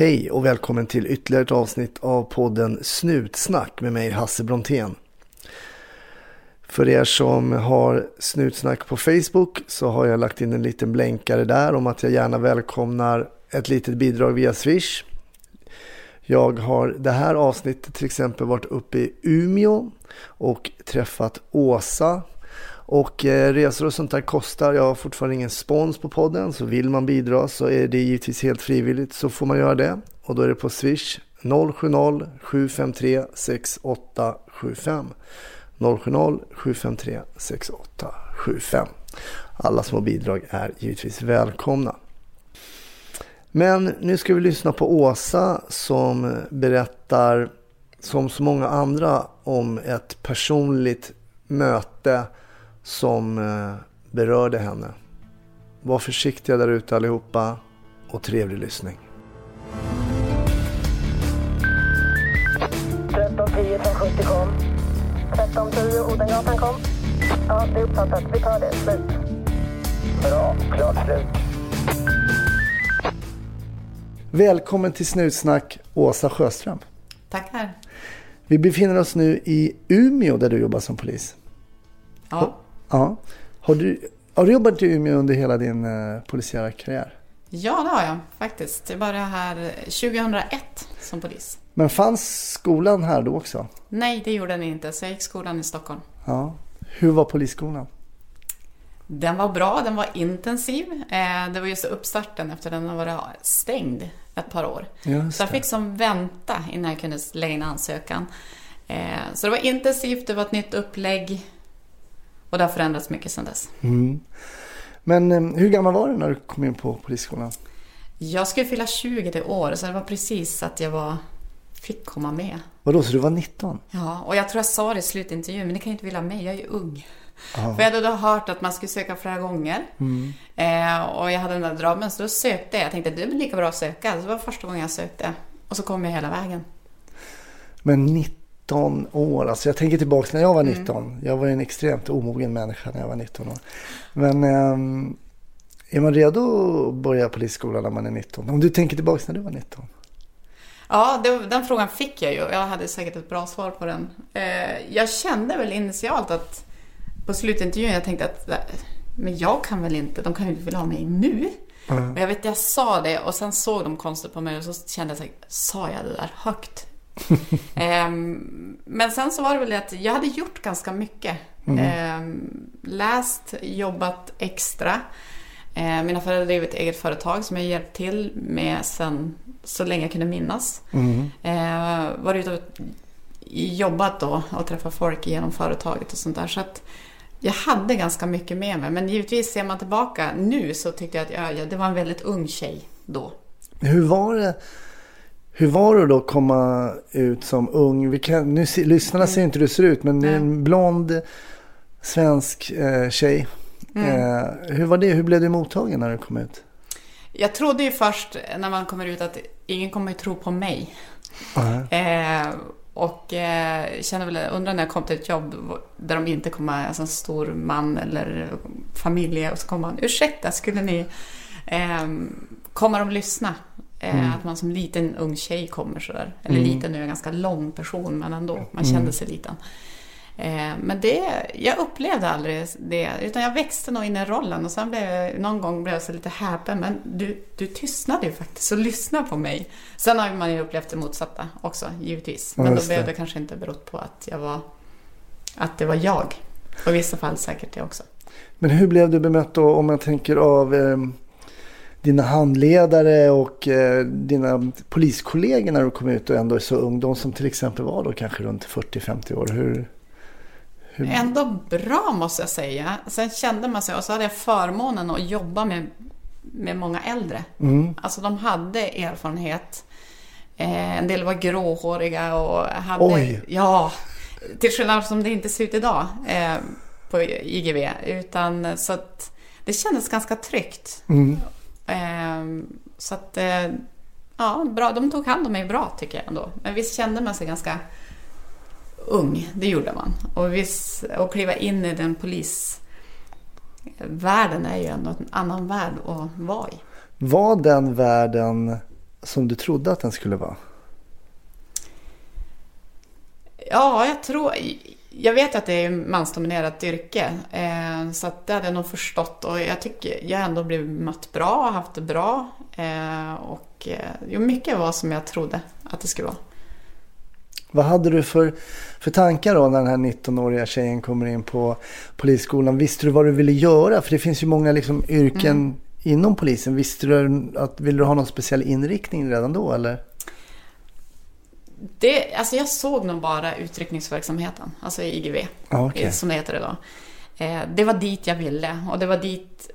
Hej och välkommen till ytterligare ett avsnitt av podden Snutsnack med mig Hasse Brontén. För er som har Snutsnack på Facebook så har jag lagt in en liten blänkare där om att jag gärna välkomnar ett litet bidrag via Swish. Jag har det här avsnittet till exempel varit uppe i Umeå och träffat Åsa och eh, resor och sånt där kostar. Jag har fortfarande ingen spons på podden. Så vill man bidra så är det givetvis helt frivilligt så får man göra det. Och då är det på Swish 070-753 6875. 070-753 6875. Alla små bidrag är givetvis välkomna. Men nu ska vi lyssna på Åsa som berättar som så många andra om ett personligt möte som berörde henne. Var försiktiga där ute allihopa och trevlig lyssning. 1310 från 70 kom. 1310 Odengatan kom. Ja, det är uppfattat. Vi tar det. Slut. Bra. Klart slut. Välkommen till Snutsnack Åsa Sjöström. Tackar. Vi befinner oss nu i Umeå där du jobbar som polis. Ja. Ja. Har, du, har du jobbat i Umeå under hela din eh, polisiära karriär? ja, det har jag faktiskt. Jag började här 2001 som polis. Men fanns skolan här då också? Nej, det gjorde den inte, så jag gick skolan i Stockholm. Ja. Hur var polisskolan? Den var bra, den var intensiv. Eh, Det var just uppstarten efter den har varit stängd ett par år. Så jag fick som vänta innan jag kunde lägga in ansökan. Eh, Så det var intensivt, det var ett nytt upplägg. Och det har förändrats mycket sedan dess. Mm. Men eh, hur gammal var du när du kom in på polisskolan? Jag skulle fylla 20 det år, så det var precis att jag var, fick komma med. Vadå, så du var 19? Ja, och jag tror jag sa det i slutintervjun, men ni kan ju inte vilja mig, jag är ju ung. Ja. För jag hade då hört att man skulle söka flera gånger. Mm. Eh, och jag hade den där drömmen, så då sökte jag. Jag tänkte, det är lika bra att söka. Så det var första gången jag sökte. Och så kom jag hela vägen. Men 19 år, alltså jag tänker tillbaka när jag var Mm. 19. Jag var en extremt omogen människa när jag var 19 år. Men ehm, är man redo att börja polisskolan när man är 19? Om du tänker tillbaka när du var 19? Ja, det, den frågan fick jag ju. Jag hade säkert ett bra svar på den. Eh, jag kände väl initialt att på slutintervjun, jag tänkte att men jag kan väl inte, de kan ju inte vilja ha mig nu. Mm. Och jag vet, jag sa det och sen såg de konstigt på mig och så kände jag så här, sa jag det där högt? Ehm, men sen så var det väl att jag hade gjort ganska mycket. Ehm, läst, jobbat extra. Ehm, mina föräldrar drev ett eget företag som jag hjälpt till med sen så länge jag kunde minnas. Mm. Varit ute och jobbat då och träffat folk genom företaget och sånt där. Så att jag hade ganska mycket med mig. Men givetvis ser man tillbaka nu så tyckte jag att jag, det var en väldigt ung tjej då. Hur var det? Hur var det då att komma ut som ung? Vi kan, nu lyssnarna ser inte hur du ser ut men det är en blond svensk eh, tjej. Eh, hur var det? Hur blev du mottagen när du kom ut? Jag trodde ju först när man kommer ut att ingen kommer ju tro på mig. Ja. Eh, och eh, kände väl, undrar när jag kom till ett jobb där de inte kommer, alltså en stor man eller familj och så kommer man, ursäkta, skulle ni, eh, kommer de lyssna? Eh, Att man som liten ung tjej kommer sådär. Eller liten, nu är jag ganska lång person men ändå, man kände sig liten. Eh, men det, jag upplevde aldrig det, utan jag växte nog in i rollen och sen blev jag, någon gång blev jag så lite häpen, men du, du tystnade ju faktiskt och lyssnade på mig. Sen har man ju upplevt det motsatta också, givetvis. Men då blev det. kanske inte berott på att jag var, att det var jag. Och i vissa fall säkert det också. Men hur blev du bemött då om jag tänker av eh, dina handledare och eh, dina poliskollegor när du kom ut och ändå är så ung? De som till exempel var då kanske runt 40-50 år. Hur, hur, Ändå bra måste jag säga. Sen kände man sig, och så hade jag förmånen att jobba med, med många äldre. Mm. Alltså de hade erfarenhet. Eh, en del var gråhåriga och hade... Oj. Ja, till skillnad som det inte ser ut idag eh, på IGV. Utan så att det kändes ganska tryggt. Mm. Eh, så att, eh, ja, bra. de tog hand om mig bra tycker jag ändå. Men visst kände man sig ganska ung, det gjorde man. Och visst, att kliva in i den polisvärlden är ju ändå en annan värld att vara i. Var den världen som du trodde att den skulle vara? Ja, jag tror... Jag vet att det är mansdominerat yrke. Eh, så det hade jag nog förstått. Och jag tycker jag ändå blivit mött bra och haft det bra. Eh, och eh, jo, mycket var som jag trodde att det skulle vara. Vad hade du för, för tankar då när den här 19-åriga tjejen kommer in på polisskolan? Visste du vad du ville göra? För det finns ju många liksom yrken mm. inom polisen. Visste du att, ville du ha någon speciell inriktning redan då eller? Det, alltså jag såg nog bara utryckningsverksamheten, alltså IGV, okay. som det heter idag. Eh, det var dit jag ville och det var dit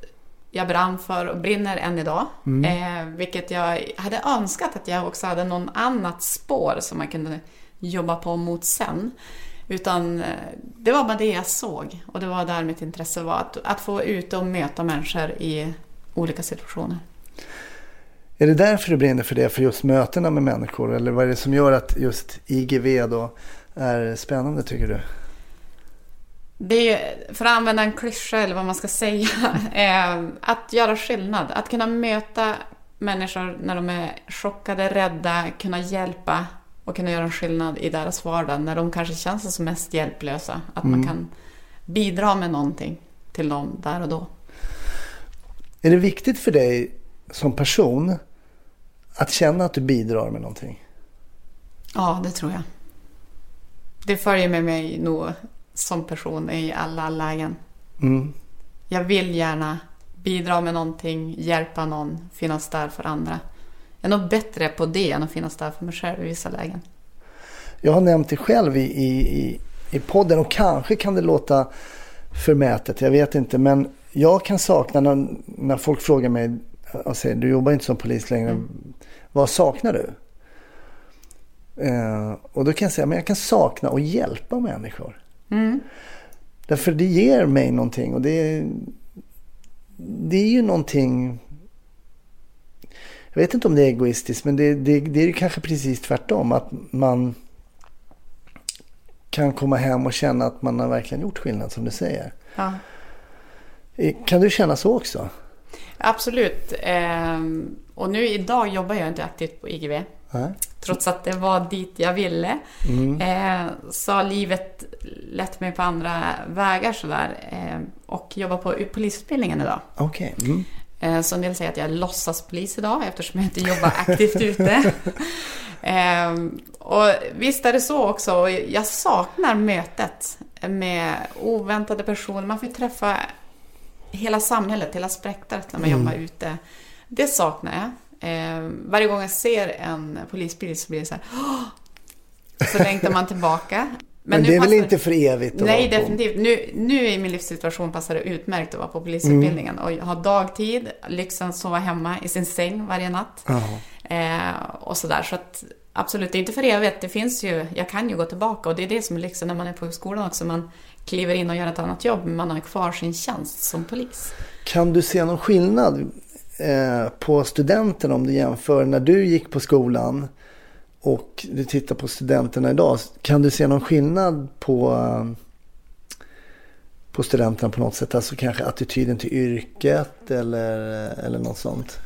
jag brann för och brinner än idag. Mm. Eh, vilket jag hade önskat att jag också hade någon annat spår som man kunde jobba på mot sen. Utan eh, det var bara det jag såg och det var där mitt intresse var. Att, att få ut och möta människor i olika situationer. Är det därför du brinner för det, för just mötena med människor? Eller vad är det som gör att just IGV då är spännande tycker du? Det är, för att använda en klyscha eller vad man ska säga, att göra skillnad. Att kunna möta människor när de är chockade, rädda, kunna hjälpa och kunna göra en skillnad i deras vardag när de kanske känner sig som mest hjälplösa. Att mm. man kan bidra med någonting till dem där och då. Är det viktigt för dig som person att känna att du bidrar med någonting? Ja, det tror jag. Det följer med mig nog som person i alla lägen. Mm. Jag vill gärna bidra med någonting, hjälpa någon, finnas där för andra. Jag är nog bättre på det än att finnas där för mig själv i vissa lägen. Jag har nämnt det själv i, i, i podden och kanske kan det låta förmätet, jag vet inte. Men jag kan sakna när, när folk frågar mig, och säger, du jobbar inte som polis längre, mm. vad saknar du? Eh, och då kan jag säga, men jag kan sakna att hjälpa människor. Mm. Därför det ger mig någonting och det, det är ju någonting jag vet inte om det är egoistiskt men det, det, det är kanske precis tvärtom. Att man kan komma hem och känna att man har verkligen gjort skillnad som du säger. Ja. Eh, kan du känna så också? Absolut. Ehm, och nu idag jobbar jag inte aktivt på IGV. Nej. Trots att det var dit jag ville. Mm. Ehm, så har livet lett mig på andra vägar sådär. Ehm, och jobbar på polisutbildningen idag. Okay. Mm. Så en del säger att jag är låtsaspolis idag eftersom jag inte jobbar aktivt ute. Och visst är det så också. Jag saknar mötet med oväntade personer. Man får träffa hela samhället, hela spektrat när man mm. jobbar ute. Det saknar jag. Ehm, varje gång jag ser en polisbil så blir det så här. Så längtar man tillbaka. Men, Men det är väl inte för evigt? Nej, definitivt. Nu, nu i min livssituation passar det utmärkt att vara på polisutbildningen mm. och ha dagtid, lyxen att sova hemma i sin säng varje natt. Eh, och sådär. Så att absolut, det är inte för evigt. Det finns ju, jag kan ju gå tillbaka och det är det som är lyxen när man är på skolan också. Man kliver in och gör ett annat jobb, men man har kvar sin tjänst som polis. Kan du se någon skillnad eh, på studenterna om du jämför när du gick på skolan och du tittar på studenterna idag. Kan du se någon skillnad på, eh, på studenterna på något sätt? Alltså kanske attityden till yrket eller, eller något sånt?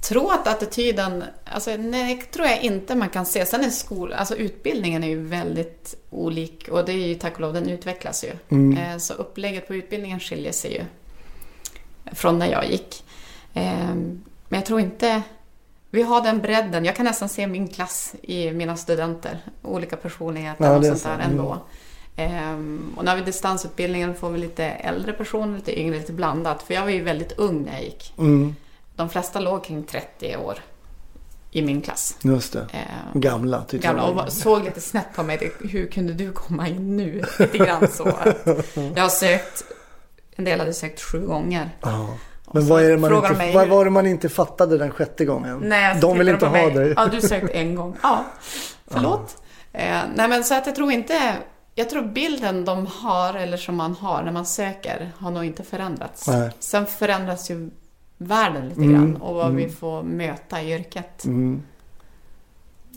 Tror att attityden, alltså nej, tror jag inte man kan se. Sen är skol, alltså utbildningen är ju väldigt olik och det är ju tack och lov, den utvecklas ju. Mm. Eh, så upplägget på utbildningen skiljer sig ju från när jag gick. Eh, men jag tror inte vi har den bredden. Jag kan nästan se min klass i mina studenter. Olika personligheter ja, och sånt där ändå. Mm. Ehm, och när vi distansutbildningen får vi lite äldre personer, lite yngre, lite blandat. För jag var ju väldigt ung när jag gick. Mm. De flesta låg kring 30 år i min klass. Just det. Ehm, gamla. Gamla och såg lite snett på mig. Hur kunde du komma in nu? Lite grann så. Jag har sökt, en del hade sökt sju gånger. Oh. Men vad, är det man inte, mig, vad var det man inte fattade den sjätte gången? Nej, de vill inte ha dig. Ja, du sökt en gång. Ja, förlåt. Eh, nej, men så att jag tror inte... Jag tror bilden de har, eller som man har när man söker, har nog inte förändrats. Nej. Sen förändras ju världen lite mm. grann och vad mm. vi får möta i yrket. Mm.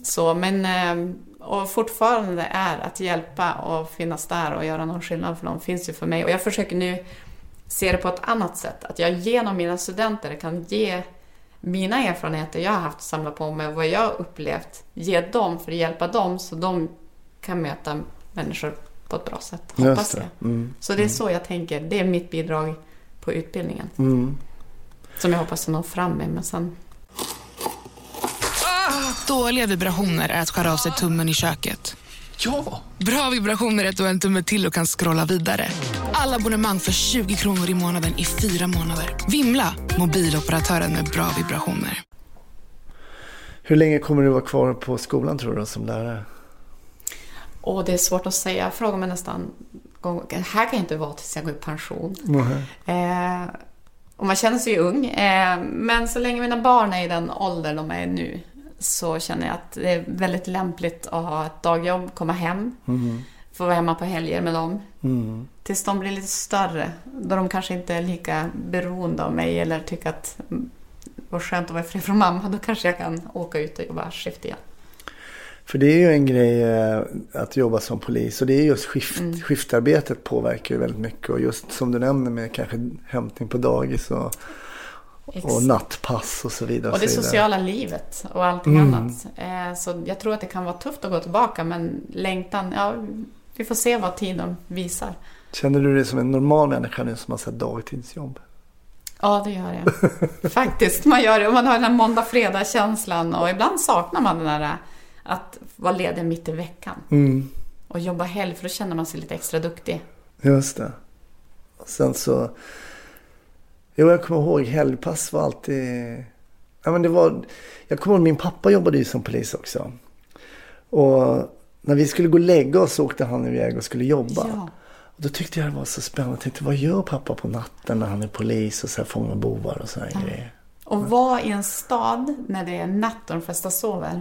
Så, men... Eh, och fortfarande är att hjälpa och finnas där och göra någon skillnad för dem finns ju för mig. Och jag försöker nu se det på ett annat sätt. Att jag genom mina studenter kan ge mina erfarenheter jag har haft att samla på mig, vad jag har upplevt, ge dem för att hjälpa dem så de kan möta människor på ett bra sätt. Hoppas det. jag. Mm. Så det är så jag tänker. Det är mitt bidrag på utbildningen. Mm. Som jag hoppas att nå fram med. Men sen... Dåliga vibrationer är att skära av sig tummen i köket. Ja! Bra vibrationer är att du har en tumme till och kan scrolla vidare. Alla abonnemang för 20 kronor i månaden i fyra månader. Vimla! Mobiloperatören med bra vibrationer. Hur länge kommer du vara kvar på skolan tror du som lärare? Och det är svårt att säga. Jag frågar mig nästan... Här kan jag inte vara tills jag går i pension. Eh, och man känner sig ju ung. Eh, men så länge mina barn är i den ålder de är nu så känner jag att det är väldigt lämpligt att ha ett dagjobb, komma hem, få vara hemma på helger med dem. Mm. Tills de blir lite större, då de kanske inte är lika beroende av mig eller tycker att mm, vad skönt att vara ifrån från mamma, då kanske jag kan åka ut och jobba skift igen. För det är ju en grej eh, att jobba som polis och det är just skift, Mm. skiftarbetet påverkar ju väldigt mycket och just som du nämner med kanske hämtning på dagis och, och nattpass och så vidare. Och det sociala livet och allting Mm. annat. Eh, Så jag tror att det kan vara tufft att gå tillbaka men längtan, ja, vi får se vad tiden visar. Känner du dig som en normal människa nu som har sett dagtidsjobb? Ja, det gör jag. Faktiskt, man gör det. Man har den här måndag-fredag-känslan och ibland saknar man den där att vara ledig mitt i veckan Mm. och jobba helg för då känner man sig lite extra duktig. Just det. Sen så... Jo, jag kommer ihåg helgpass var alltid... Ja, men det var... Jag kommer ihåg min pappa jobbade ju som polis också. Och när vi skulle gå och lägga oss så åkte han iväg och skulle jobba. Ja. Och då tyckte jag det var så spännande. Jag tänkte, vad gör pappa på natten när han är polis och så här fångar bovar och så här grejer? Och vara i en stad när det är natt och de flesta sover.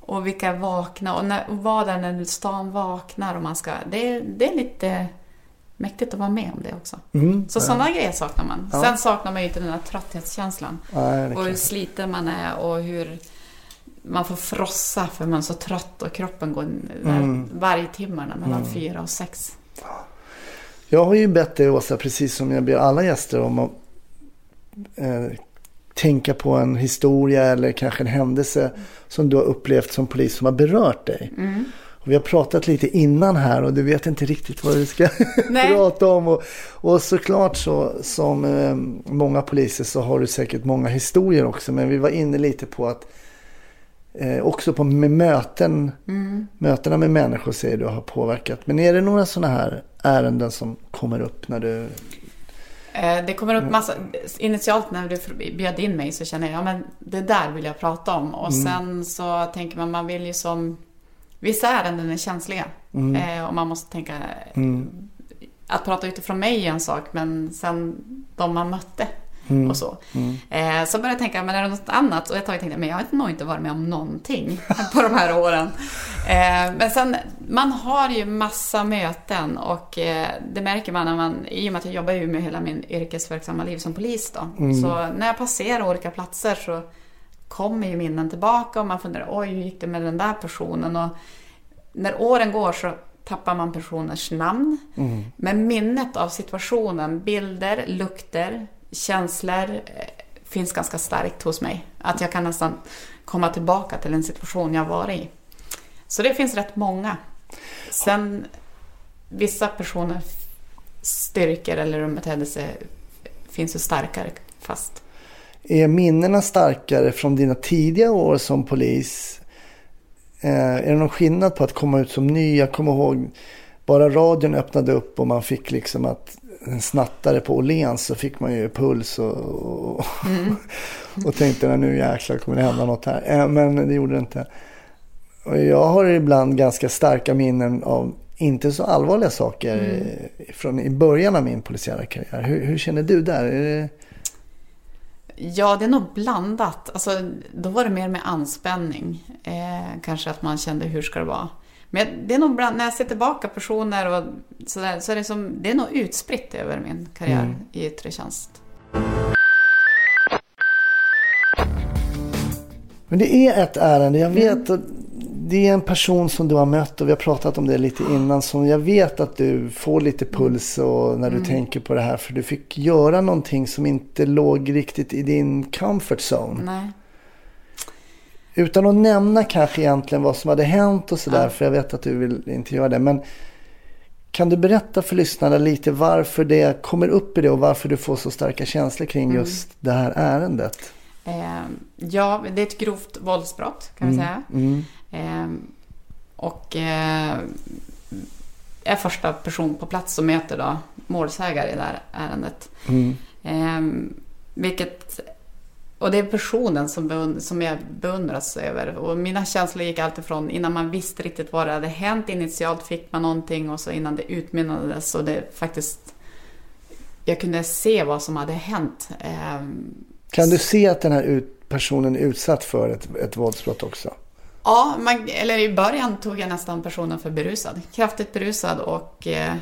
Och vilka är vakna och, när, och vara där när stan vaknar och man ska... Det är, det är lite mäktigt att vara med om det också. Mm. Så sådana grejer saknar man. Ja. Sen saknar man ju inte den här trötthetskänslan. Är Och hur sliten man är och hur man får frossa för man är så trött och kroppen går Mm. varje timmarna mellan fyra och sex. Jag har ju bett dig Åsa, precis som jag ber alla gäster om att eh, tänka på en historia eller kanske en händelse som du har upplevt som polis som har berört dig. Mm. Och vi har pratat lite innan här och du vet inte riktigt vad du ska prata om. Och, och såklart så som eh, många poliser så har du säkert många historier också. Men vi var inne lite på att eh, också på med möten, Mm. mötena med människor säger du har påverkat. Men är det några sådana här ärenden som kommer upp när du... Eh, Det kommer upp massa... Initialt när du bjöd in mig så känner jag, ja men det där vill jag prata om. Och sen så tänker man, man vill ju som... Vissa ärenden är känsliga. Eh, och man måste tänka... Att prata utifrån mig är en sak, men sen de man mötte och så. Eh, så började jag tänka, men är det något annat? Och ett tag tänkte jag, men jag har nog inte varit med om någonting på de här åren. Eh, men sen, man har ju massa möten och eh, det märker man när man, i och med att jag jobbar ju med hela min yrkesverksamma liv som polis då. Så när jag passerar olika platser så kommer ju minnen tillbaka och man funderar, oj hur gick det med den där personen? Och när åren går så tappar man personers namn. Men minnet av situationen, bilder, lukter, känslor eh, finns ganska starkt hos mig. Att jag kan nästan komma tillbaka till en situation jag varit i. Så det finns rätt många. Sen vissa personer styrkor eller rumethändelse finns ju starkare fast. Är minnena starkare från dina tidiga år som polis? Eh, är det någon skillnad på att komma ut som ny? Jag kommer ihåg bara radion öppnade upp och man fick liksom att en snattare på Åhléns så fick man ju puls och, och, och tänkte "Nej, nu jäklar kommer det hända något här. Eh, men det gjorde det inte. Och jag har ibland ganska starka minnen av inte så allvarliga saker eh, från i början av min polisiära karriär. Hur, hur känner du där? Är det... Ja, det är nog blandat. Alltså, då var det mer med anspänning. Eh, kanske att man kände hur ska det vara. Men det är nog bland, när jag ser tillbaka personer och sådär, så är det som, det är nog utspritt över min karriär i yttre tjänst. Men det är ett ärende, jag vet. Och det är en person som du har mött och vi har pratat om det lite innan. Som jag vet att du får lite puls och när du Mm. tänker på det här. För du fick göra någonting som inte låg riktigt i din comfort zone. Nej. Utan att nämna kanske egentligen vad som hade hänt och sådär. Ja. För jag vet att du vill inte göra det. Men kan du berätta för lyssnarna lite varför det kommer upp i det och varför du får så starka känslor kring Mm. just det här ärendet? Eh, ja, det är ett grovt våldsbrott kan vi säga. Mm. Eh, och eh, är första person på plats som möter då målsägare i det här ärendet. Mm. Eh, vilket, och det är personen som, beund, som jag beundras över. Och mina känslor gick alltid från innan man visste riktigt vad det hade hänt. Initialt fick man någonting och så innan det utmynnades och det faktiskt... Jag kunde se vad som hade hänt. Eh, Kan du se att den här ut, personen är utsatt för ett, ett våldsbrott också? Ja, man, eller i början tog jag nästan personen för berusad. Kraftigt berusad och eh,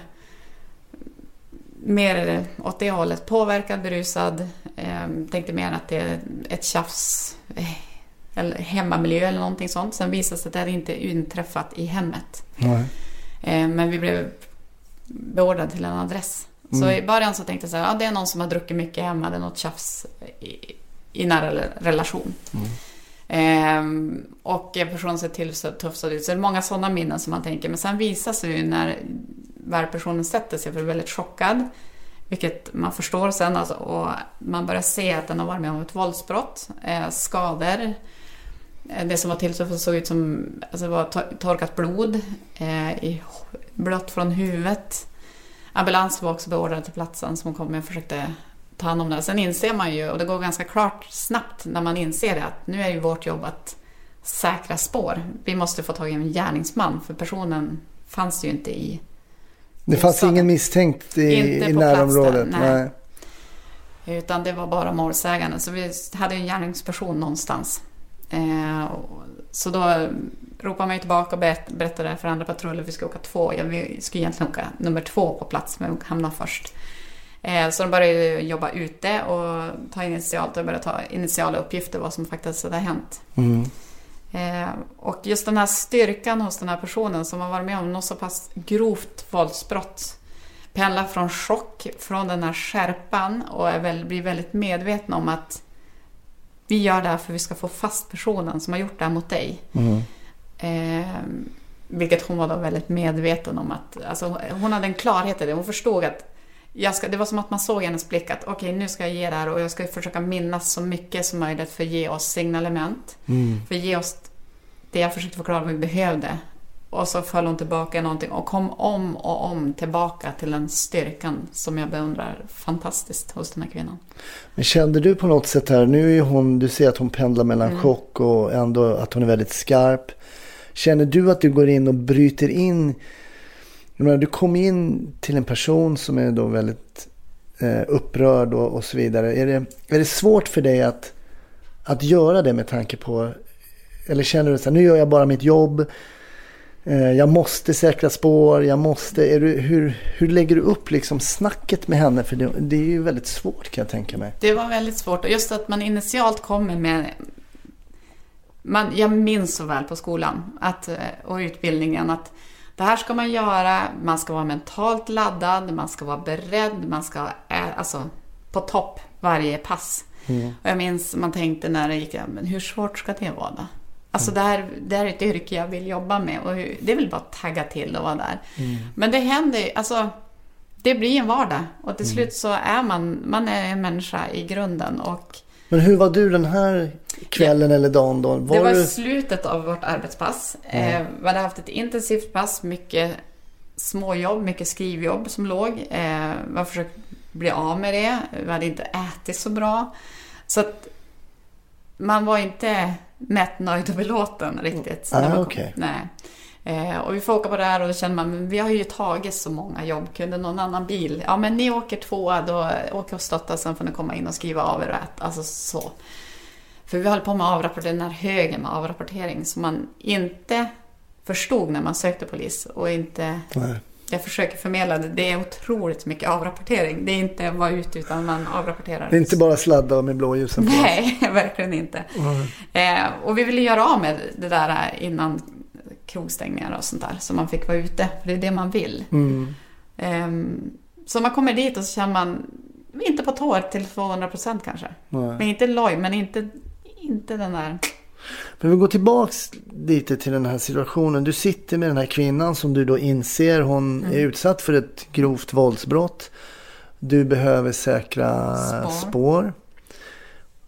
mer åt det hållet. Påverkad, berusad. Eh, tänkte mer att det är ett tjafs, eh, eller hemmamiljö eller någonting sånt. Sen visade det sig att det hade inte inträffat i hemmet. Eh, men vi blev beordrade till en adress. Så i början så tänkte jag så här, ja, det är någon som har druckit mycket hemma, det är något tjafs i, i nära relation. Ehm, och personen ser till så ut. Så det är många sådana minnen som man tänker. Men sen visar sig ju när väl personen sätter sig, för väldigt chockad. Vilket man förstår sen. Alltså, och man börjar se att den har varit med om ett våldsbrott. Eh, skador. Eh, det som var tilltufsat såg ut som alltså var torkat blod. Eh, i, blött från huvudet. Ambulans var också beordrad till platsen som kom och försökte ta hand om det. Sen inser man ju, och det går ganska klart snabbt när man inser det, att nu är ju vårt jobb att säkra spår. Vi måste få tag i en gärningsman, för personen fanns ju inte i... Det fanns ingen misstänkt i, i på plats närområdet? där, nej. Utan det var bara målsäganden. Så vi hade en gärningsperson någonstans. Eh, och- så då ropade man tillbaka och berätt- berättade för andra patruller att vi ska åka två. Ja, vi skulle egentligen åka nummer två på plats, men vi hamnade först. Eh, så de började jobba ute och ta initialt och började ta initiala uppgifter vad som faktiskt hade hänt. Mm. Eh, och just den här styrkan hos den här personen som har varit med om något så pass grovt våldsbrott pendlar från chock, från den här skärpan och är väl, blir väldigt medveten om att vi gör det här för att vi ska få fast personen som har gjort det här mot dig. Mm. Eh, vilket hon var då väldigt medveten om att, alltså hon hade en klarhet i det. Hon förstod att jag ska, det var som att man såg i hennes blick att okej nu ska jag ge det här och jag ska försöka minnas så mycket som möjligt för att ge oss signalement. Mm. För att ge oss det jag försökte förklara vad vi behövde. Och så föll hon tillbaka i någonting och kom om och om tillbaka till den styrkan som jag beundrar fantastiskt hos den här kvinnan. Men kände du på något sätt här, nu är hon, du ser att hon pendlar mellan Mm. chock och ändå att hon är väldigt skarp. Känner du att du går in och bryter in, jag menar, du kom in till en person som är då väldigt eh, upprörd och, och så vidare. Är det, är det svårt för dig att, att göra det med tanke på, eller känner du så här, nu gör jag bara mitt jobb, eh, jag måste säkra spår, jag måste, du, hur, hur lägger du upp liksom snacket med henne? För det, det är ju väldigt svårt kan jag tänka mig. Det var väldigt svårt och just att man initialt kommer med man, jag minns så väl på skolan att, eh, och utbildningen att det här ska man göra, man ska vara mentalt laddad, man ska vara beredd, man ska ä- alltså, på topp varje pass. Och jag minns man tänkte när det gick, men hur svårt ska det vara då? Alltså det, här, det här är ett yrke jag vill jobba med och det är väl bara att tagga till och vara där. Men det händer ju, alltså det blir en vardag och till slut så är man, man är en människa i grunden och Men hur var du den här kvällen eller dagen då? Var det var du... slutet av vårt arbetspass. Eh, vi hade haft ett intensivt pass, mycket småjobb, mycket skrivjobb som låg. Eh, vi har försökt bli av med det. Vi hade inte ätit så bra. Så att man var inte mätt, nöjd och belåten riktigt. Ah, man kom. okej. Nej. Eh, och vi får åka på det här och då känner man, men vi har ju tagit så många jobb, kunde någon annan bil? Ja men ni åker tvåa, då åker och stötta, sen får ni komma in och skriva av er och äta. Alltså så. För vi höll på med avrapportering, den här högen med avrapportering som man inte förstod när man sökte polis och inte Nej. Jag försöker förmedla det. Det är otroligt mycket avrapportering. Det är inte vara ute utan man avrapporterar. Det är inte bara sladda med blåljusen på. Nej, verkligen inte. Eh, och vi ville göra av med det där innan krogstängningar och sånt där. Så man fick vara ute, för det är det man vill. Mm. Ehm, så man kommer dit och så känner man, inte på tår till 200 procent kanske. Nej. Men inte loj, men inte, inte den där... Men vi går tillbaks lite till den här situationen. Du sitter med den här kvinnan som du då inser hon Mm. är utsatt för ett grovt våldsbrott. Du behöver säkra spår. Spår.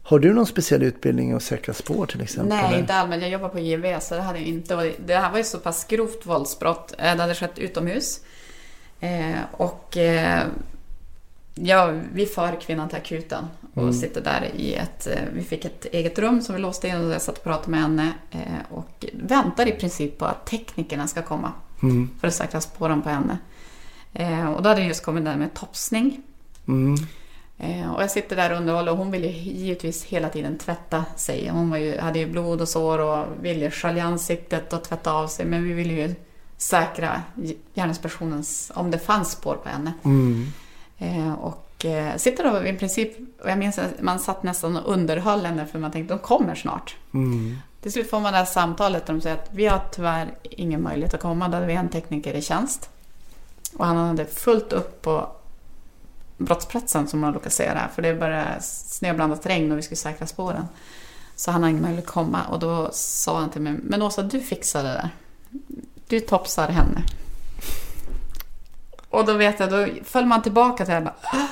Har du någon speciell utbildning att säkra spår till exempel? Nej, inte allmänt. Jag jobbar på JV, så det hade jag inte. Och Det här var ju så pass grovt våldsbrott. Eh, Det hade skett utomhus. Eh, och eh, ja, vi för kvinnan till akuten och sitter där i ett... eh, Vi fick ett eget rum som vi låste in och jag satt och pratade med henne. Eh, och väntar i princip på att teknikerna ska komma Mm. för att säkra spåren på henne. Eh, och då hade det just kommit där med topsning. Mm. Och jag sitter där och underhåller och hon vill ju givetvis hela tiden tvätta sig. Hon ju, hade ju blod och sår och ville skölja ansiktet och tvätta av sig. Men vi ville ju säkra gärningspersonens, om det fanns spår på henne. Mm. Eh, och eh, sitter då i princip, och jag minns att man satt nästan och underhöll henne för man tänkte de kommer snart. Mm. Till slut får man det här samtalet där de säger att vi har tyvärr ingen möjlighet att komma. Då hade vi en tekniker i tjänst. Och han hade fullt upp på brottsplatsen som man där. För det började snöblandat regn och vi skulle säkra spåren. Så han hade ingen möjlighet att komma. Och då sa han till mig, men Åsa du fixar det där. Du topsar henne. Och då vet jag, då föll man tillbaka till det här. bara, "Ah,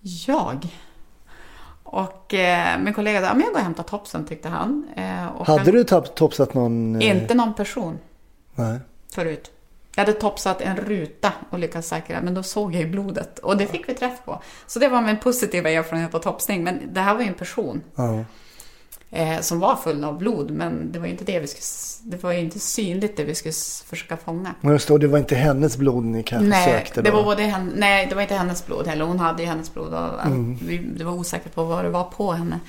Jag? Och eh, min kollega sa, ja, men jag går och hämtar topsen tyckte han. Eh, och Hade han, du top- topsat någon? eh, Inte någon person Nej. förut. Jag hade topsat en ruta och lyckats säkra, men då såg jag ju blodet. Och det fick vi träff på. Så det var min positiva erfarenhet av topsning. Men det här var ju en person Ja. Eh, som var full av blod. Men det var ju inte det vi skulle... Det var inte synligt det vi skulle försöka fånga. Men just då, det var inte hennes blod ni kanske Nej, sökte då? det var både nej, det var inte hennes blod heller. Hon hade ju hennes blod och vi, det var osäkert på vad det var på henne.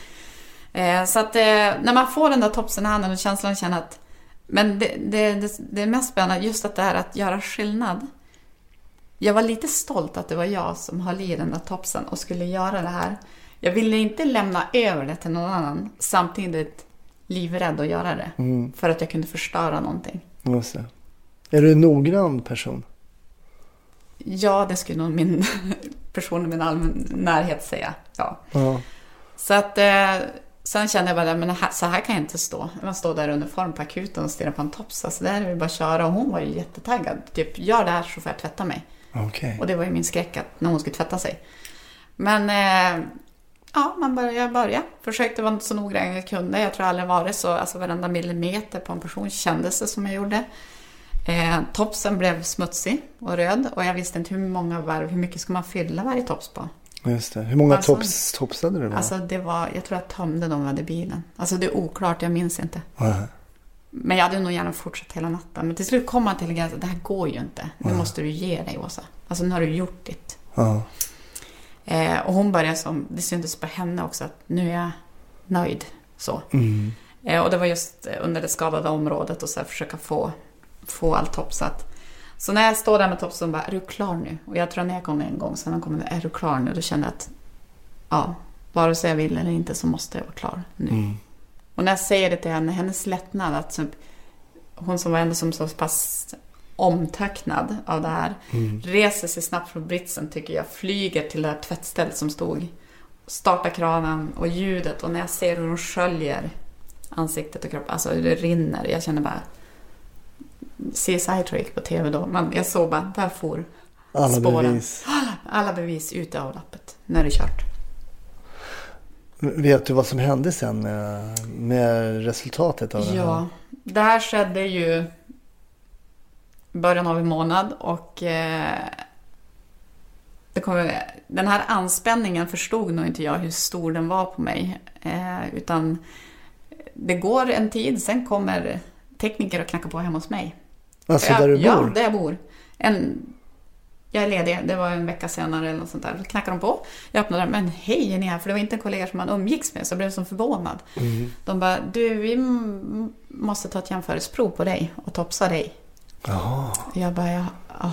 Eh, så att eh, när man får den där topsen i handen och känslan känna att men det, det, det, det är mest spännande just att det här att göra skillnad. Jag var lite stolt att det var jag som höll i den där topsen och skulle göra det här. Jag ville inte lämna över det till någon annan samtidigt livrädd att göra det. Mm. För att jag kunde förstöra någonting. Just det. Är du en noggrann person? Ja, det skulle nog min person i min allmän närhet säga. Ja. Ja. Så att eh, sen kände jag bara, men det här, så här kan jag inte stå. Man står där under form på akuten och stirrar på en tops. Alltså där är det bara att köra. Och hon var ju jättetaggad. Typ, gör det här så får jag tvätta mig. Okej. Och det var ju min skräck att när hon skulle tvätta sig. Men eh, ja, man började, jag började. Försökte vara så noggrann jag kunde. Jag tror aldrig varit så, alltså varenda millimeter på en person kändes det som jag gjorde. Eh, topsen blev smutsig och röd och jag visste inte hur många varv, hur mycket ska man fylla varje tops på? Just det. Hur många Alltså- tops, topsade du då? Alltså det var, jag tror jag tömde dem hade bilen. Alltså det är oklart, jag minns inte. Ja. Men jag hade nog gärna fortsatt hela natten. Men till slut kom man till gränsen, det här går ju inte. Nu måste du ge dig Åsa. Alltså nu har du gjort ditt. Ja. Eh, och hon började som, det syntes på henne också att nu är jag nöjd. Så. Mm. Eh, och det var just eh, under det skadade området och så här, försöka få, få allt topsat. Så när jag står där med topsen bara, är du klar nu? Och jag tror när jag kom en gång, sen kom är du klar nu? Då kände jag att, ja, vare sig jag vill eller inte så måste jag vara klar nu. Mm. Och när jag säger det till henne, hennes lättnad, att typ, hon som var ändå som så pass omtöcknad av det här, Mm. reser sig snabbt från britsen tycker jag, flyger till det här tvättstället som stod, startar kranen och ljudet och när jag ser hur hon sköljer ansiktet och kroppen, alltså hur det rinner, jag känner bara CSI tror jag gick på TV då, men jag såg bara, där for Alla Spåren. bevis. alla bevis ute av lappet, när det är kört. Vet du vad som hände sen med, med resultatet av det här? Ja, det här skedde ju början av en månad och eh, det kom, den här anspänningen förstod nog inte jag hur stor den var på mig. Eh, utan det går en tid, sen kommer tekniker och knackar på hemma hos mig. Alltså Ja, där du Ja, bor? där jag bor. En, jag är ledig, det var en vecka senare eller något sånt där. Då knackar de på. Jag öppnar dörren, men hej, är ni här? För det var inte en kollega som man umgicks med, så jag blev så förvånad. Mm. De bara, du, vi måste ta ett jämförelseprov på dig och topsa dig. Och jag bara, "Ja,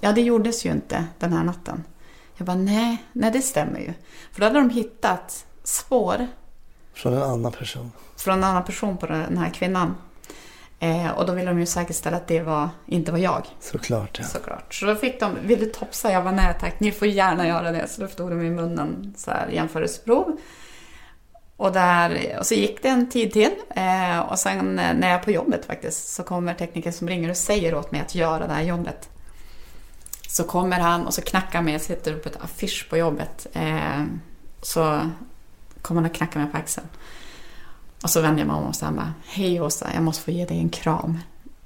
Ja, det gjordes ju inte den här natten. Jag bara, nej, nej det stämmer ju. För då hade de hittat spår Från en annan person. från en annan person på den här kvinnan. Eh, och då ville de ju säkerställa att det var, inte var jag. Såklart. Ja. Såklart. Så då fick de, vill du topsa? Jag var nej tack, ni får gärna göra det. Så då tog de i munnen så här jämförelseprov. Och, där, och så gick det en tid till. Eh, och sen eh, när jag är på jobbet faktiskt så kommer tekniker som ringer och säger åt mig att göra det här jobbet. Så kommer han och så knackar mig, jag sitter på ett affisch på jobbet. Eh, så kommer han och knackar mig på axeln. Och så vänder jag mig om och säger bara, hej Åsa, jag måste få ge dig en kram.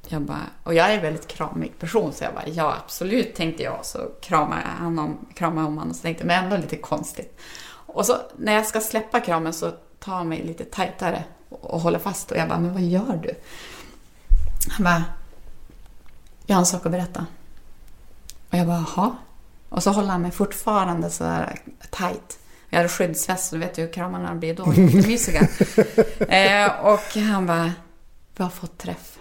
Jag bara, och jag är en väldigt kramig person så jag bara, ja absolut tänkte jag. Så kramade jag han om, kramade om honom och så tänkte jag, men ändå lite konstigt. Och så när jag ska släppa kramen så tar han mig lite tajtare och håller fast och jag bara, men vad gör du? Han bara, jag har en sak att berätta. Och jag bara, jaha? Och så håller han mig fortfarande så där tajt. Jag hade skyddsväst, och du vet ju hur kramarna blir då, jättemysiga. eh, och han bara, vi har fått träff.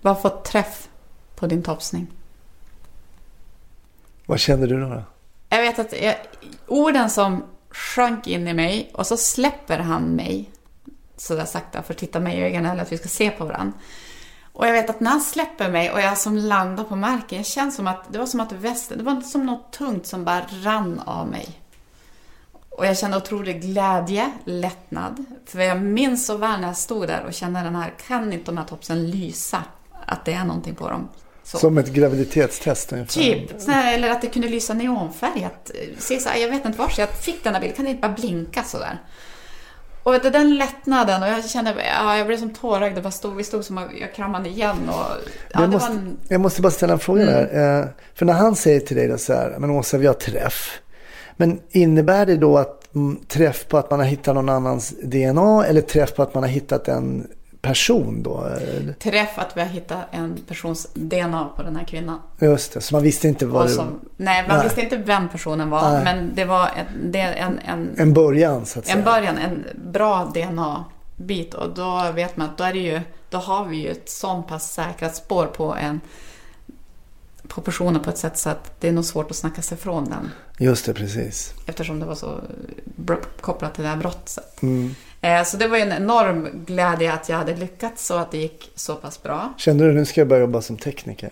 Vi har fått träff på din topsning. Vad kände du då? då? Jag vet att jag, orden som sjönk in i mig och så släpper han mig sådär sakta för att titta mig i ögonen eller att vi ska se på varandra. Och jag vet att när han släpper mig och jag som landar på marken, jag känner som att det var som att västen, det var som något tungt som bara rann av mig. Och jag kände otrolig glädje, lättnad. För jag minns så väl när jag stod där och kände den här, kan inte de här topsen lysa? Att det är någonting på dem. Så. Som ett graviditetstest ungefär. Typ, sådär, eller att det kunde lysa neonfärgat. Se, så här, jag vet inte varför jag fick den här bilden, kan det inte bara blinka sådär? Och vet du, den lättnaden och jag kände, ja, jag blev som tårögd. Bara stod, vi stod som jag kramade igen. Och, ja, jag, måste, en, jag måste bara ställa en fråga Mm. där. Eh, för när han säger till dig då så här, men Åsa vi har träff. Men innebär det då att mm, träff på att man har hittat någon annans DNA eller träff på att man har hittat en person då? Träff att vi har hittat en persons DNA på den här kvinnan. Just det, så man visste inte vad Och det som, nej, man Nej. visste inte vem personen var, Nej. men det var en, det, en, en, En början så att säga. en början, en bra DNA-bit. Och då vet man att då, är det ju, då har vi ju ett sånt pass säkrat spår på en på personen på ett sätt så att det är nog svårt att snacka sig från den. Just det, precis. Eftersom det var så kopplat till det här brottet. Mm. Eh, Så det var ju en enorm glädje att jag hade lyckats så att det gick så pass bra. Kände du nu ska jag börja jobba som tekniker?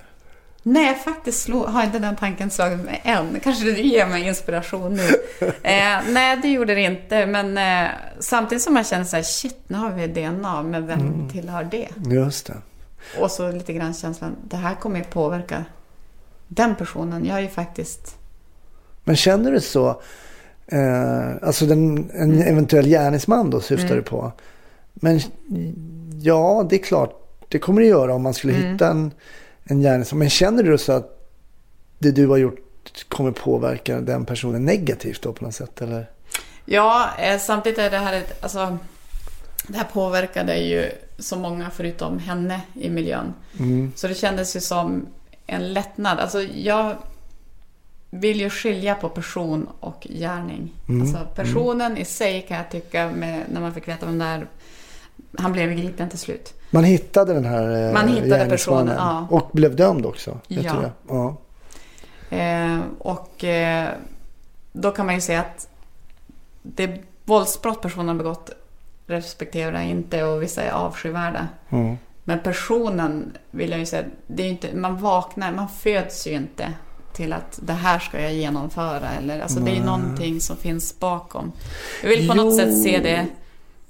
Nej, faktiskt har inte den tanken slagit mig än. Kanske det ger mig inspiration nu. eh, nej, det gjorde det inte. Men eh, samtidigt som jag känner så här, shit, nu har vi DNA, men vem tillhör det? Just det. Och så lite grann känslan, det här kommer ju påverka den personen. Jag är ju faktiskt... Men känner du så? Eh, alltså den, en Mm. eventuell gärningsman då syftar du på. Men ja, det är klart. Det kommer det göra om man skulle Mm. hitta en, en gärningsman. Men känner du så att det du har gjort kommer påverka den personen negativt då på något sätt? Eller? Ja, eh, samtidigt är det här ett, alltså, det här påverkade ju så många förutom henne i miljön. Mm. Så det kändes ju som en lättnad. Alltså jag vill ju skilja på person och gärning. Mm. Alltså personen i sig kan jag tycka, med, när man fick veta vem det är, han blev gripen till slut. Man hittade den här eh, Man hittade personen, ja. Och blev dömd också. Ja. ja. Eh, och eh, då kan man ju säga att det våldsbrott personen begått respekterar jag inte och vissa är avskyvärda. Mm. Men personen vill jag ju säga, det är inte, man vaknar, man föds ju inte till att det här ska jag genomföra. Eller, alltså det är ju någonting som finns bakom. Jag vill på något Jo. sätt se det.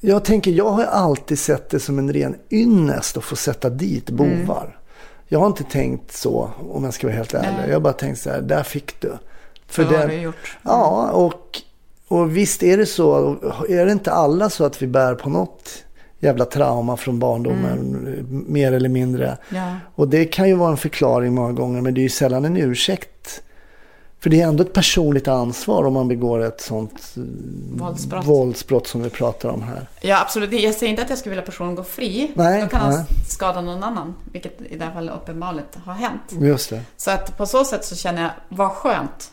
Jag tänker, jag har alltid sett det som en ren ynnest att få sätta dit bovar. Jag har inte tänkt så, om jag ska vara helt ärlig. Mm. Nej. Jag har bara tänkt så här, där fick du. För För vad har du gjort? ja, och, och visst är det så. Är det inte alla så att vi bär på något jävla trauma från barndomen, Mm. mer eller mindre. Ja. Och det kan ju vara en förklaring många gånger, men det är ju sällan en ursäkt. För det är ändå ett personligt ansvar om man begår ett sånt eh, Våldsbrott. våldsbrott som vi pratar om här. ja, absolut. Jag säger inte att jag skulle vilja personen gå fri. Nej, Då kan han nej. skada någon annan, vilket i det här fallet uppenbarligen har hänt. Just det. Så att på så sätt så känner jag, vad skönt.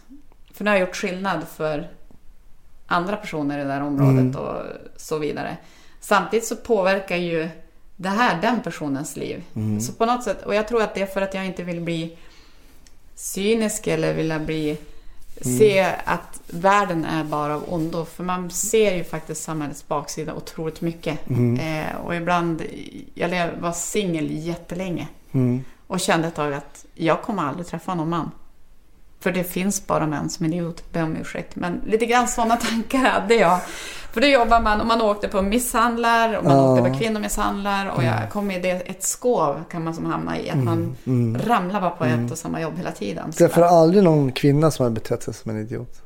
För nu har jag gjort skillnad för andra personer i det här området och så vidare. Samtidigt så påverkar ju det här den personens liv. Så på något sätt, och jag tror att det är för att jag inte vill bli cynisk eller vilja bli se att världen är bara av ondo. För man ser ju faktiskt samhällets baksida otroligt mycket. Eh, och ibland, jag var singel jättelänge. Mm. Och kände ett tag att jag kommer aldrig träffa någon man. För det finns bara män som är idiot, be om ursäkt. Men lite grann sådana tankar hade jag. För då jobbar man, och man åkte på misshandlar, och man Ja. åkte på kvinnomisshandlar. Och jag kom i det, ett skov kan man som hamna i. Att man ramlar bara på ett och samma jobb hela tiden. Träffar bara- aldrig någon kvinna som har betett sig som en idiot.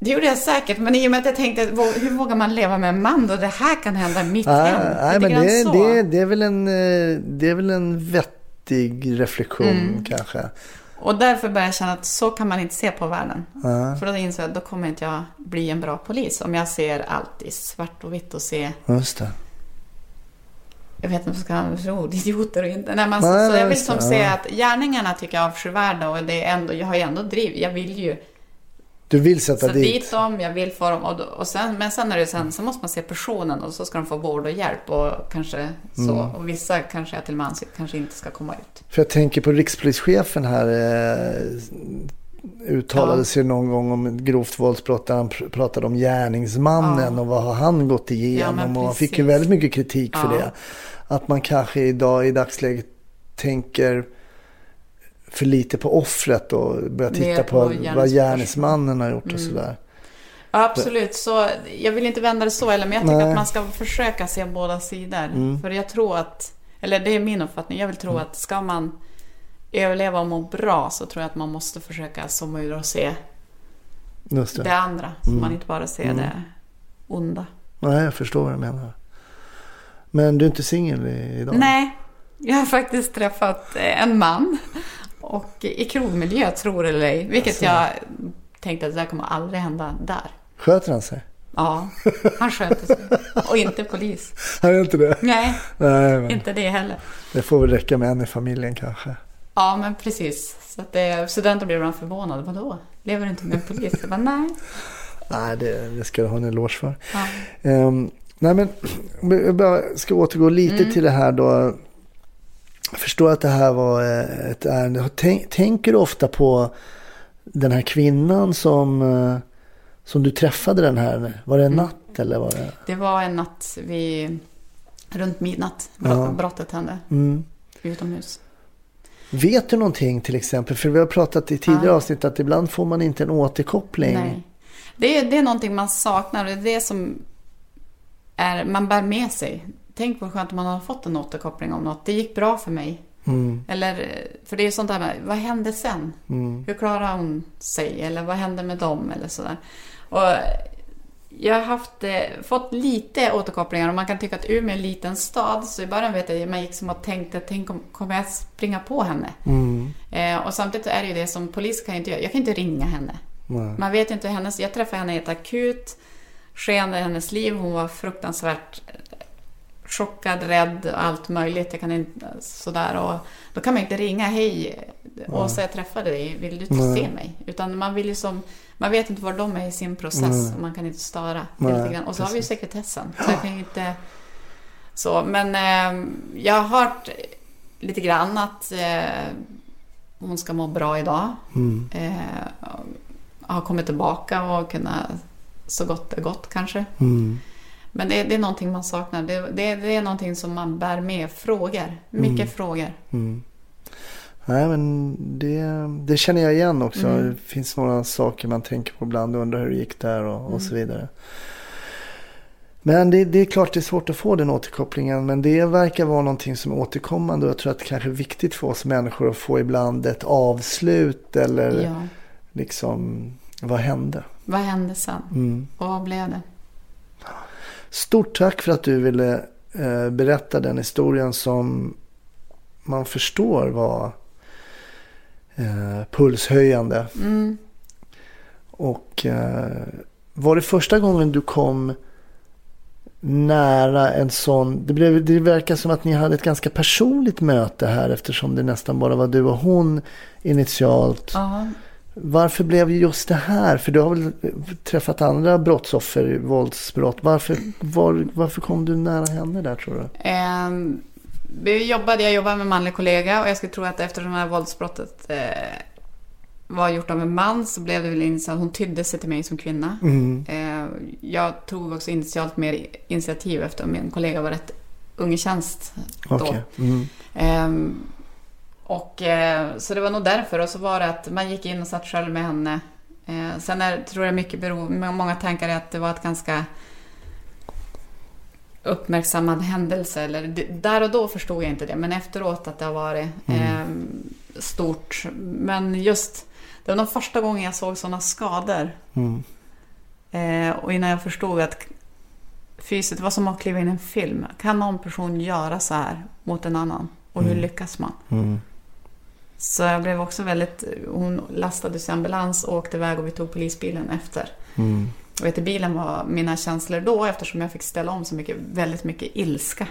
Det gjorde jag säkert, men i och med att jag tänkte, hur vågar man leva med en man då det här kan hända i mitt Nej, hem? nej men det, det, det, är väl en, eh, det är väl en vettig reflektion Mm. kanske. Och därför började jag känna att så kan man inte se på världen. Ja, För då insåg jag att då kommer inte jag bli en bra polis. Om jag ser allt i svart och vitt och ser, just det. jag vet inte om jag ska använda ord, idioter och inte. Nej, men så, så jag vill som ja. att gärningarna tycker jag är avskyvärda och det är ändå, jag har ju ändå driv. Jag vill ju Du vill sätta sätta dit. dit dem, jag vill få dem. Och, då, och sen, men sen är det sen, så måste man se personen och så ska de få vård och hjälp och kanske så. Mm. Och vissa kanske jag till anser kanske inte ska komma ut. För jag tänker på rikspolischefen här. Eh, uttalade Ja. sig någon gång om ett grovt våldsbrott där han pr- pratade om gärningsmannen Ja. och vad har han gått Ja, igenom. men och han fick ju väldigt mycket kritik för Ja. det. Att man kanske idag i dagsläget tänker för lite på offret och börjar Mer titta på på, vad gärningsmannen har gjort och Mm. sådär. Ja, absolut. Så jag vill inte vända det så heller, men jag tycker Nej. att man ska försöka se båda sidor. Mm. För jag tror att, eller det är min uppfattning, jag vill tro att ska man överleva och må bra så tror jag att man måste försöka zooma ur och se Just det. det andra. Så Mm. man inte bara ser Mm. det onda. Nej, jag förstår vad du menar. Men du är inte singel idag? Nej, jag har faktiskt träffat eh, en man. Och i krogmiljö, tror eller ej. Vilket Alltså. jag tänkte att det där kommer aldrig hända där. Sköter han sig? Ja, han sköter sig. Och inte polis. Han är inte det? Nej, Nej, inte det heller. det får väl räcka med en i familjen kanske. Ja, men precis. Så att det, studenter blev ibland förvånade. Vadå? Lever du inte med en polis? Jag bara, nej. Nej, det, det ska du ha en eloge för. Ja. Ehm, nej, men jag ska återgå lite Mm. till det här då. Jag förstår att det här var eh, ett ärende. Tänk, tänker du ofta på den här kvinnan som, eh, som du träffade den här? Var det en Mm. natt eller var det? Det var en natt vid, runt midnatt. Ja. Brott, Brottet hände Mm. utomhus. Vet du någonting till exempel? För vi har pratat i tidigare Ja. avsnitt att ibland får man inte en återkoppling. Nej. Det är, det är någonting man saknar det är det som är, man bär med sig. Tänk vad skönt om man har fått en återkoppling om något. Det gick bra för mig. Mm, Eller, för det är ju sånt där med, vad hände sen? mm, Hur klarar hon sig? Eller vad hände med dem? Eller sådär. Och jag har haft, eh, fått lite återkopplingar och man kan tycka att Umeå är en liten stad. Så i början vet jag, man gick som och tänkte, tänk om kommer jag springa på henne? mm, Eh, och samtidigt är det ju det som polis kan jag inte göra. Jag kan inte ringa henne. nej. Man vet ju inte hennes... Jag träffade henne i ett akut skeende i hennes liv. Hon var fruktansvärt chockad, rädd och allt möjligt. Jag kan inte... Sådär. Och då kan man inte ringa. Hej, Åsa, jag träffade dig. Vill du Nej. se mig? Utan man vill ju som... Man vet inte var de är i sin process Nej. och man kan inte störa. Nej, lite grann. Och så har vi ju sekretessen. Så jag kan inte... Så, men eh, jag har hört lite grann att eh, hon ska må bra idag Mm, eh, har kommit tillbaka och kunnat så gott det gått kanske. mm, Men det, det är någonting man saknar. Det, det, det är någonting som man bär med. Frågor. Mycket Mm. frågor. mm. Nej, men det, känner jag igen också. Mm. Det finns några saker man tänker på ibland och undrar hur det gick där och, Mm. och så vidare. Men det, det är klart det är svårt att få den återkopplingen. Men det verkar vara någonting som är återkommande. Och jag tror att det kanske är viktigt för oss människor att få ibland ett avslut. Eller Ja. liksom, vad hände? Vad hände sen? Mm. Och vad blev det? Stort tack för att du ville eh, berätta den historien som man förstår var eh, pulshöjande. Mm. Och eh, var det första gången du kom nära en sån, det, blev, det verkar som att ni hade ett ganska personligt möte här eftersom det nästan bara var du och hon initialt. Ja. Varför blev just det här? För du har väl träffat andra brottsoffer i våldsbrott. Varför, var, varför kom du nära henne där tror du? Ehm, vi jobbade, jag jobbade med en manlig kollega och jag skulle tro att efter det här våldsbrottet eh, var gjort av en man så blev det väl initialt att hon tydde sig till mig som kvinna. Mm. Eh, jag tog också initialt mer initiativ efter min kollega var rätt ung i tjänst då. Okej. Mm. Ehm, och, eh, så det var nog därför. Och så var det att man gick in och satt själv med henne. Eh, sen är, tror jag mycket beror, många tankar är att det var ett ganska uppmärksammad händelse. Eller, där och då förstod jag inte det, men efteråt att det har varit ehm, stort. Men just, det var nog första gången jag såg sådana skador. Mm. Eh, och innan jag förstod att fysiskt, det var som att kliva in i en film. Kan någon person göra så här mot en annan? Och hur lyckas man? Mm. Så jag blev också väldigt... Hon lastades i ambulans och åkte iväg och vi tog polisbilen efter. Mm. Och i bilen var mina känslor då, eftersom jag fick ställa om så mycket, väldigt mycket ilska.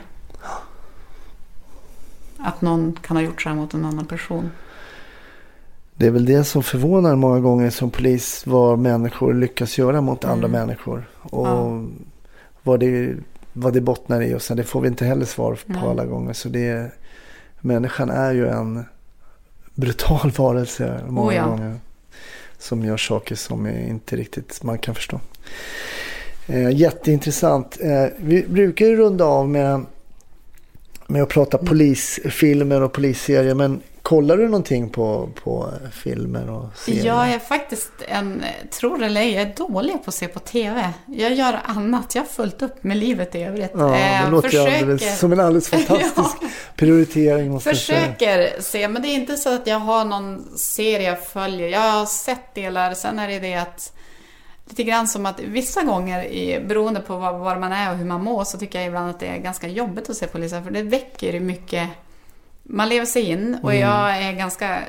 Att någon kan ha gjort så här mot en annan person. Det är väl det som förvånar många gånger som polis vad människor lyckas göra mot andra Mm. människor. Och Ja. vad, det, vad det bottnar i och sen det får vi inte heller svar på Nej. alla gånger. Så det, människan är ju en brutal varelse många Oh ja. gånger. Som gör saker som är inte riktigt man kan förstå. Eh, jätteintressant. Eh, vi brukar ju runda av med, med att prata polisfilmer och polisserier. Men kollar du någonting på, på filmer och serier? Jag är faktiskt en, tror eller ej, jag är dålig på att se på TV. Jag gör annat, jag har fullt upp med livet i övrigt. Ja, det Eh, låter ju alldeles, försöker- som en alldeles fantastisk prioritering. Måste jag säga. Försöker se, men det är inte så att jag har någon serie jag följer. Jag har sett delar, sen är det det att lite grann som att vissa gånger, i, beroende på var, var man är och hur man mår, så tycker jag ibland att det är ganska jobbigt att se poliser, för det väcker mycket... Man lever sig in och jag är ganska...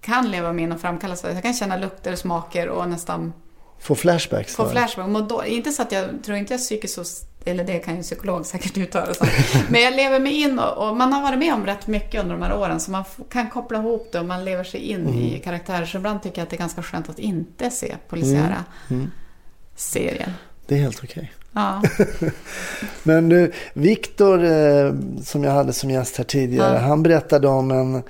Kan leva mig in och framkalla så. Jag kan känna lukter, smaker och nästan Få flashbacks. få då? flashback. Må då, inte så att jag tror inte jag är psykiskt så... Eller det kan ju en psykolog säkert uttala sig. Men jag lever mig in och, och man har varit med om rätt mycket under de här åren. Så man kan koppla ihop det och man lever sig in i karaktärer. Så ibland tycker jag att det är ganska skönt att inte se polisiära serier. Det är helt okej. Ja. Men du, Viktor eh, som jag hade som gäst här tidigare. Ja. Han berättade om en,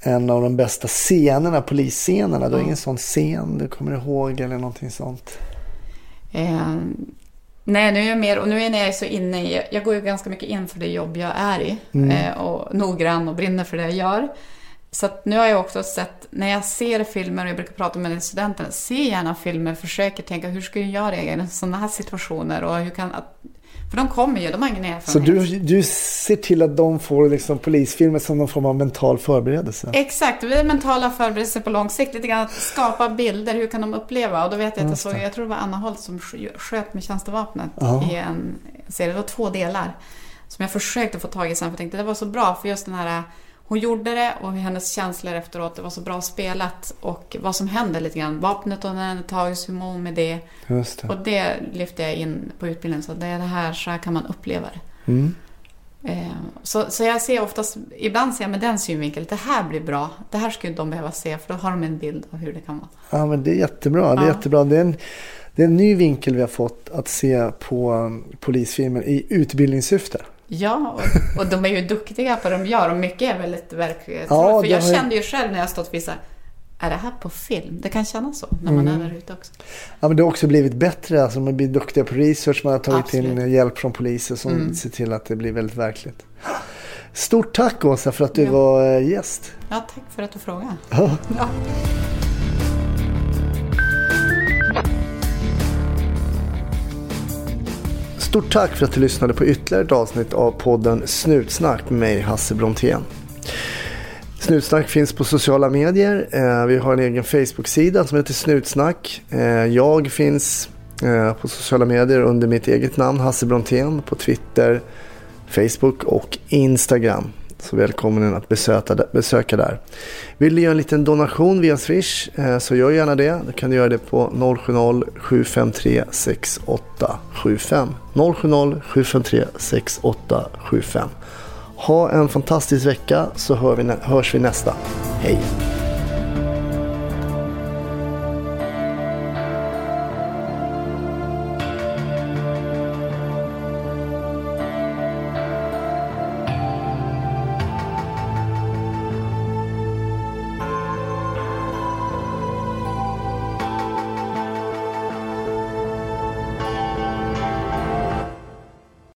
en av de bästa scenerna, polisscenerna. Du har ingen sån scen du kommer ihåg eller någonting sånt? Eh, nej, nu är jag mer, och nu är jag så inne i, jag går ju ganska mycket in för det jobb jag är i. Eh, och noggrann och brinner för det jag gör. Så att nu har jag också sett, när jag ser filmer, och jag brukar prata med studenterna, se gärna filmer, försöker tänka hur skulle jag reagera i sådana här situationer och hur kan, att, för de kommer ju, de har ingen erfarenhet. Så du, du ser till att de får liksom polisfilmer som någon form av mental förberedelse? Exakt, det är mentala förberedelser på lång sikt. Lite grann att skapa bilder, hur kan de uppleva? Och då vet jag att jag såg, jag tror det var Anna Holt som sk- sköt med tjänstevapnet Ja. i en serie. Det var två delar. Som jag försökte få tag i sen, för jag tänkte det var så bra för just den här hon gjorde det och hennes känslor efteråt, det var så bra spelat. Och vad som händer lite grann. Vapnet när det tages, hur mår hon med det? Det. Och det lyfte jag in på utbildningen. Så det är det här, så här kan man uppleva det. Mm. Eh, Så, så jag ser oftast, ibland ser jag med den synvinkeln, det här blir bra. Det här skulle de behöva se, för då har de en bild av hur det kan vara. Ja, men det är jättebra. Det är, Ja. jättebra. Det, är en, det är en ny vinkel vi har fått att se på um, polisfilmer i utbildningssyfte. Ja, och, och de är ju duktiga på det de gör och mycket är väldigt verklighetstroget. Ja, för jag har kände ju själv när jag stått här, är det här på film? Det kan kännas så när man Mm. är där ute också. Ja, men det har också blivit bättre. Alltså, man blir duktiga på research. Man har tagit Absolut. in eh, hjälp från poliser som Mm. ser till att det blir väldigt verkligt. Stort tack Åsa för att du Ja. var eh, gäst. Ja, tack för att du frågade. Ja. Ja. Stort tack för att du lyssnade på ytterligare ett avsnitt av podden Snutsnack med mig Hasse Brontén. Snutsnack finns på sociala medier. Eh, vi har en egen Facebook-sida som heter Snutsnack. Eh, jag finns eh, på sociala medier under mitt eget namn Hasse Brontén på Twitter, Facebook och Instagram. Så välkommen att besöka, besöka där. Vill du göra en liten donation via Swish eh, så gör gärna det. Då kan du göra det på 070-753 6875. 070-753 6875. Ha en fantastisk vecka så hör vi, hörs vi nästa. Hej!